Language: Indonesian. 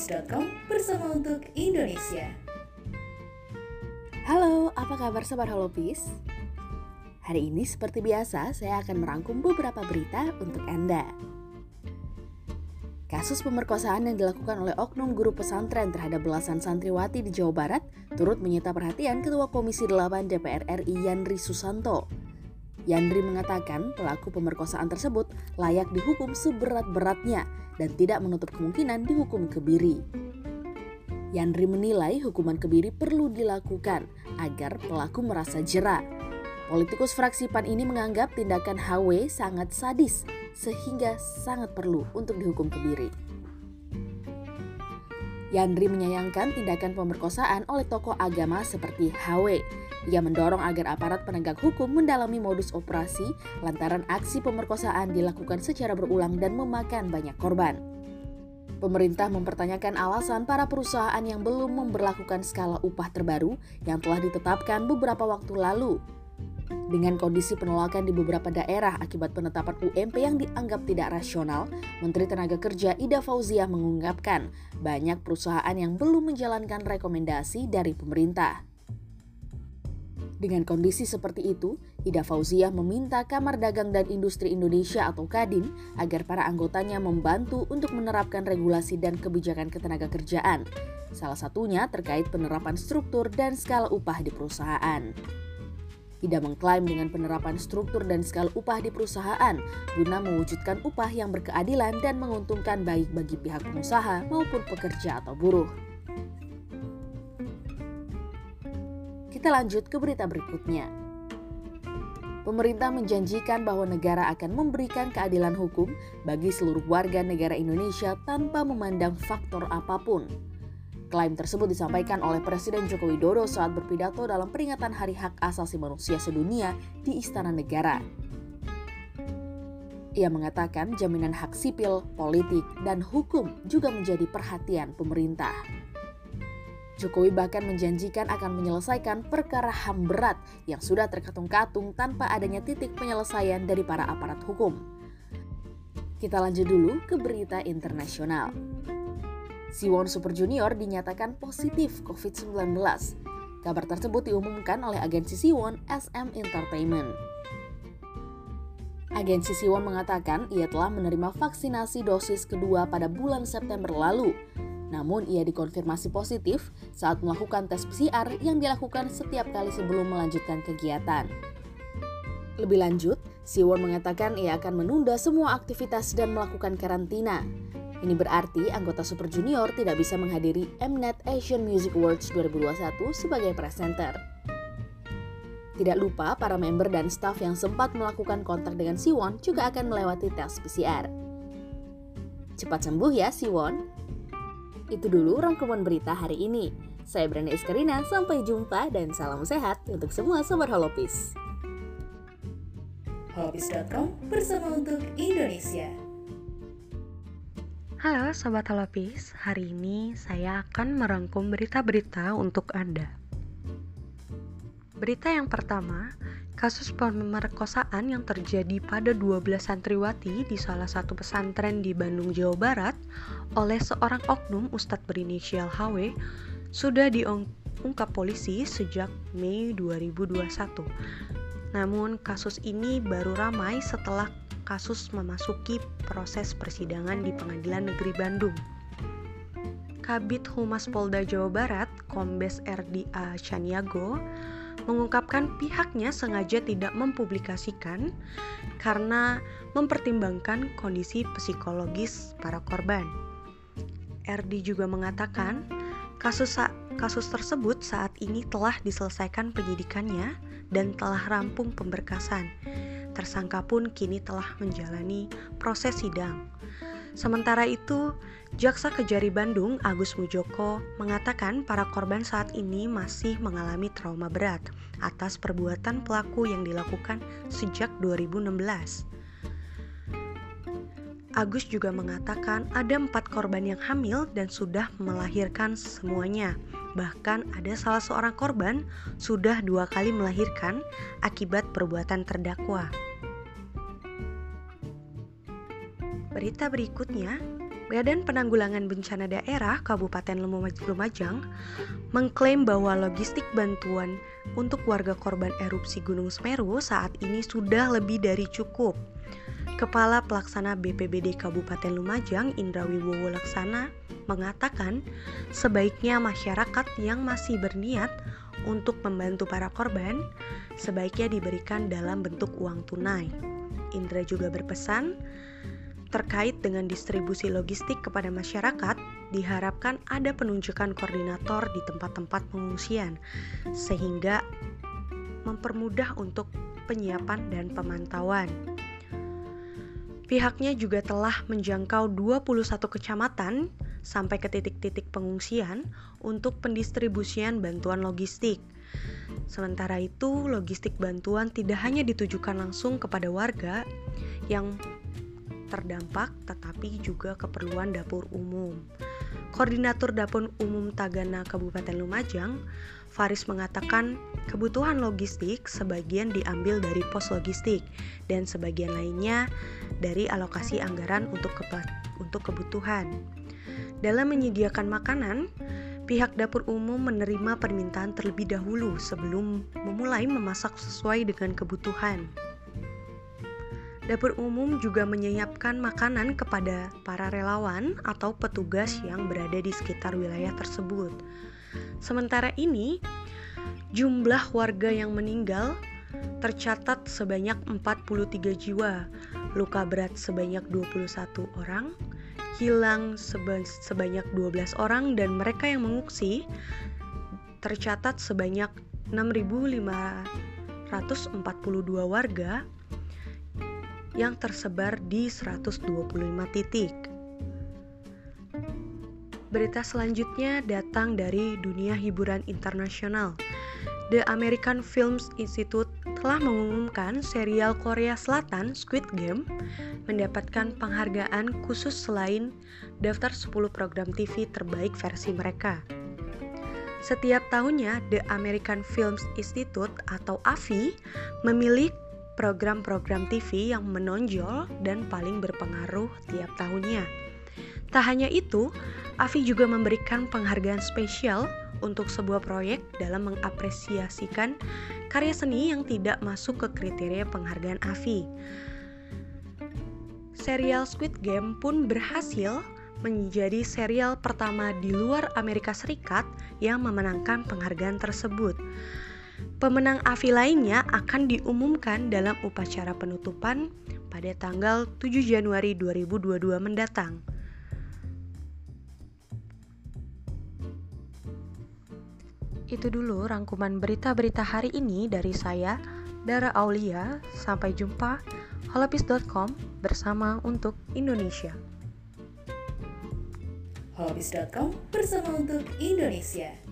holopis.com bersama untuk Indonesia. Halo, apa kabar Sobat Holopis? Hari ini seperti biasa saya akan merangkum beberapa berita untuk Anda. Kasus pemerkosaan yang dilakukan oleh oknum guru pesantren terhadap belasan santriwati di Jawa Barat turut menyita perhatian Ketua Komisi 8 DPR RI Yandri Susanto. Yandri mengatakan pelaku pemerkosaan tersebut layak dihukum seberat-beratnya dan tidak menutup kemungkinan dihukum kebiri. Yandri menilai hukuman kebiri perlu dilakukan agar pelaku merasa jera. Politikus fraksi PAN ini menganggap tindakan HW sangat sadis sehingga sangat perlu untuk dihukum kebiri. Yandri menyayangkan tindakan pemerkosaan oleh tokoh agama seperti HW. Ia mendorong agar aparat penegak hukum mendalami modus operasi lantaran aksi pemerkosaan dilakukan secara berulang dan memakan banyak korban. Pemerintah mempertanyakan alasan para perusahaan yang belum memperlakukan skala upah terbaru yang telah ditetapkan beberapa waktu lalu. Dengan kondisi penolakan di beberapa daerah akibat penetapan UMP yang dianggap tidak rasional, Menteri Tenaga Kerja Ida Fauziah mengungkapkan banyak perusahaan yang belum menjalankan rekomendasi dari pemerintah. Dengan kondisi seperti itu, Ida Fauziah meminta Kamar Dagang dan Industri Indonesia atau Kadin agar para anggotanya membantu untuk menerapkan regulasi dan kebijakan ketenaga kerjaan. Salah satunya terkait penerapan struktur dan skala upah di perusahaan. Ida mengklaim dengan penerapan struktur dan skala upah di perusahaan guna mewujudkan upah yang berkeadilan dan menguntungkan baik bagi pihak pengusaha maupun pekerja atau buruh. Kita lanjut ke berita berikutnya. Pemerintah menjanjikan bahwa negara akan memberikan keadilan hukum bagi seluruh warga negara Indonesia tanpa memandang faktor apa pun. Klaim tersebut disampaikan oleh Presiden Joko Widodo saat berpidato dalam peringatan Hari Hak Asasi Manusia Sedunia di Istana Negara. Ia mengatakan jaminan hak sipil, politik, dan hukum juga menjadi perhatian pemerintah. Jokowi bahkan menjanjikan akan menyelesaikan perkara HAM berat yang sudah terkatung-katung tanpa adanya titik penyelesaian dari para aparat hukum. Kita lanjut dulu ke berita internasional. Siwon Super Junior dinyatakan positif COVID-19. Kabar tersebut diumumkan oleh agensi Siwon SM Entertainment. Agensi Siwon mengatakan ia telah menerima vaksinasi dosis kedua pada bulan September lalu. Namun ia dikonfirmasi positif saat melakukan tes PCR yang dilakukan setiap kali sebelum melanjutkan kegiatan. Lebih lanjut, Siwon mengatakan ia akan menunda semua aktivitas dan melakukan karantina. Ini berarti anggota Super Junior tidak bisa menghadiri Mnet Asian Music Awards 2021 sebagai presenter. Tidak lupa, para member dan staf yang sempat melakukan kontak dengan Siwon juga akan melewati tes PCR. Cepat sembuh ya Siwon. Itu dulu rangkuman berita hari ini. Saya Brenda Iskarina, sampai jumpa dan salam sehat untuk semua Sobat Holopis. Holopis.com bersama untuk Indonesia. Halo Sobat Holopis, hari ini saya akan merangkum berita-berita untuk Anda. Berita yang pertama, kasus pemerkosaan yang terjadi pada 12 santriwati di salah satu pesantren di Bandung, Jawa Barat oleh seorang oknum Ustadz berinisial HW sudah diungkap polisi sejak Mei 2021. Namun kasus ini baru ramai setelah kasus memasuki proses persidangan di Pengadilan Negeri Bandung. Kabit Humas Polda Jawa Barat, Kombes RDA Chaniago, mengungkapkan pihaknya sengaja tidak mempublikasikan karena mempertimbangkan kondisi psikologis para korban. RD juga mengatakan kasus kasus tersebut saat ini telah diselesaikan penyidikannya dan telah rampung pemberkasan tersangka pun kini telah menjalani proses sidang. Sementara itu, Jaksa Kejari Bandung Agus Mujoko mengatakan para korban saat ini masih mengalami trauma berat atas perbuatan pelaku yang dilakukan sejak 2016. Agus juga mengatakan ada empat korban yang hamil dan sudah melahirkan semuanya. Bahkan ada salah seorang korban sudah dua kali melahirkan akibat perbuatan terdakwa. Berita berikutnya, Badan Penanggulangan Bencana Daerah Kabupaten Lumajang mengklaim bahwa logistik bantuan untuk warga korban erupsi Gunung Semeru saat ini sudah lebih dari cukup. Kepala Pelaksana BPBD Kabupaten Lumajang Indra Wibowo Laksana mengatakan sebaiknya masyarakat yang masih berniat untuk membantu para korban sebaiknya diberikan dalam bentuk uang tunai. Indra juga berpesan Terkait dengan distribusi logistik kepada masyarakat, diharapkan ada penunjukan koordinator di tempat-tempat pengungsian, sehingga mempermudah untuk penyiapan dan pemantauan. Pihaknya juga telah menjangkau 21 kecamatan sampai ke titik-titik pengungsian untuk pendistribusian bantuan logistik. Sementara itu, logistik bantuan tidak hanya ditujukan langsung kepada warga yang terdampak tetapi juga keperluan dapur umum. Koordinator Dapur Umum Tagana Kabupaten Lumajang, Faris mengatakan kebutuhan logistik sebagian diambil dari pos logistik dan sebagian lainnya dari alokasi anggaran untuk untuk kebutuhan. Dalam menyediakan makanan, pihak dapur umum menerima permintaan terlebih dahulu sebelum memulai memasak sesuai dengan kebutuhan. Dapur umum juga menyiapkan makanan kepada para relawan atau petugas yang berada di sekitar wilayah tersebut. Sementara ini, jumlah warga yang meninggal tercatat sebanyak 43 jiwa, luka berat sebanyak 21 orang, hilang seba sebanyak 12 orang dan mereka yang mengungsi tercatat sebanyak 6.542 warga yang tersebar di 125 titik. Berita selanjutnya datang dari dunia hiburan internasional. The American Films Institute telah mengumumkan serial Korea Selatan Squid Game mendapatkan penghargaan khusus selain daftar 10 program TV terbaik versi mereka. Setiap tahunnya, The American Films Institute atau AFI memilih program-program TV yang menonjol dan paling berpengaruh tiap tahunnya. Tak hanya itu, Avi juga memberikan penghargaan spesial untuk sebuah proyek dalam mengapresiasikan karya seni yang tidak masuk ke kriteria penghargaan Avi. Serial Squid Game pun berhasil menjadi serial pertama di luar Amerika Serikat yang memenangkan penghargaan tersebut. Pemenang AVI lainnya akan diumumkan dalam upacara penutupan pada tanggal 7 Januari 2022 mendatang. Itu dulu rangkuman berita-berita hari ini dari saya, Dara Aulia. Sampai jumpa holopis.com bersama untuk Indonesia. holopis.com bersama untuk Indonesia.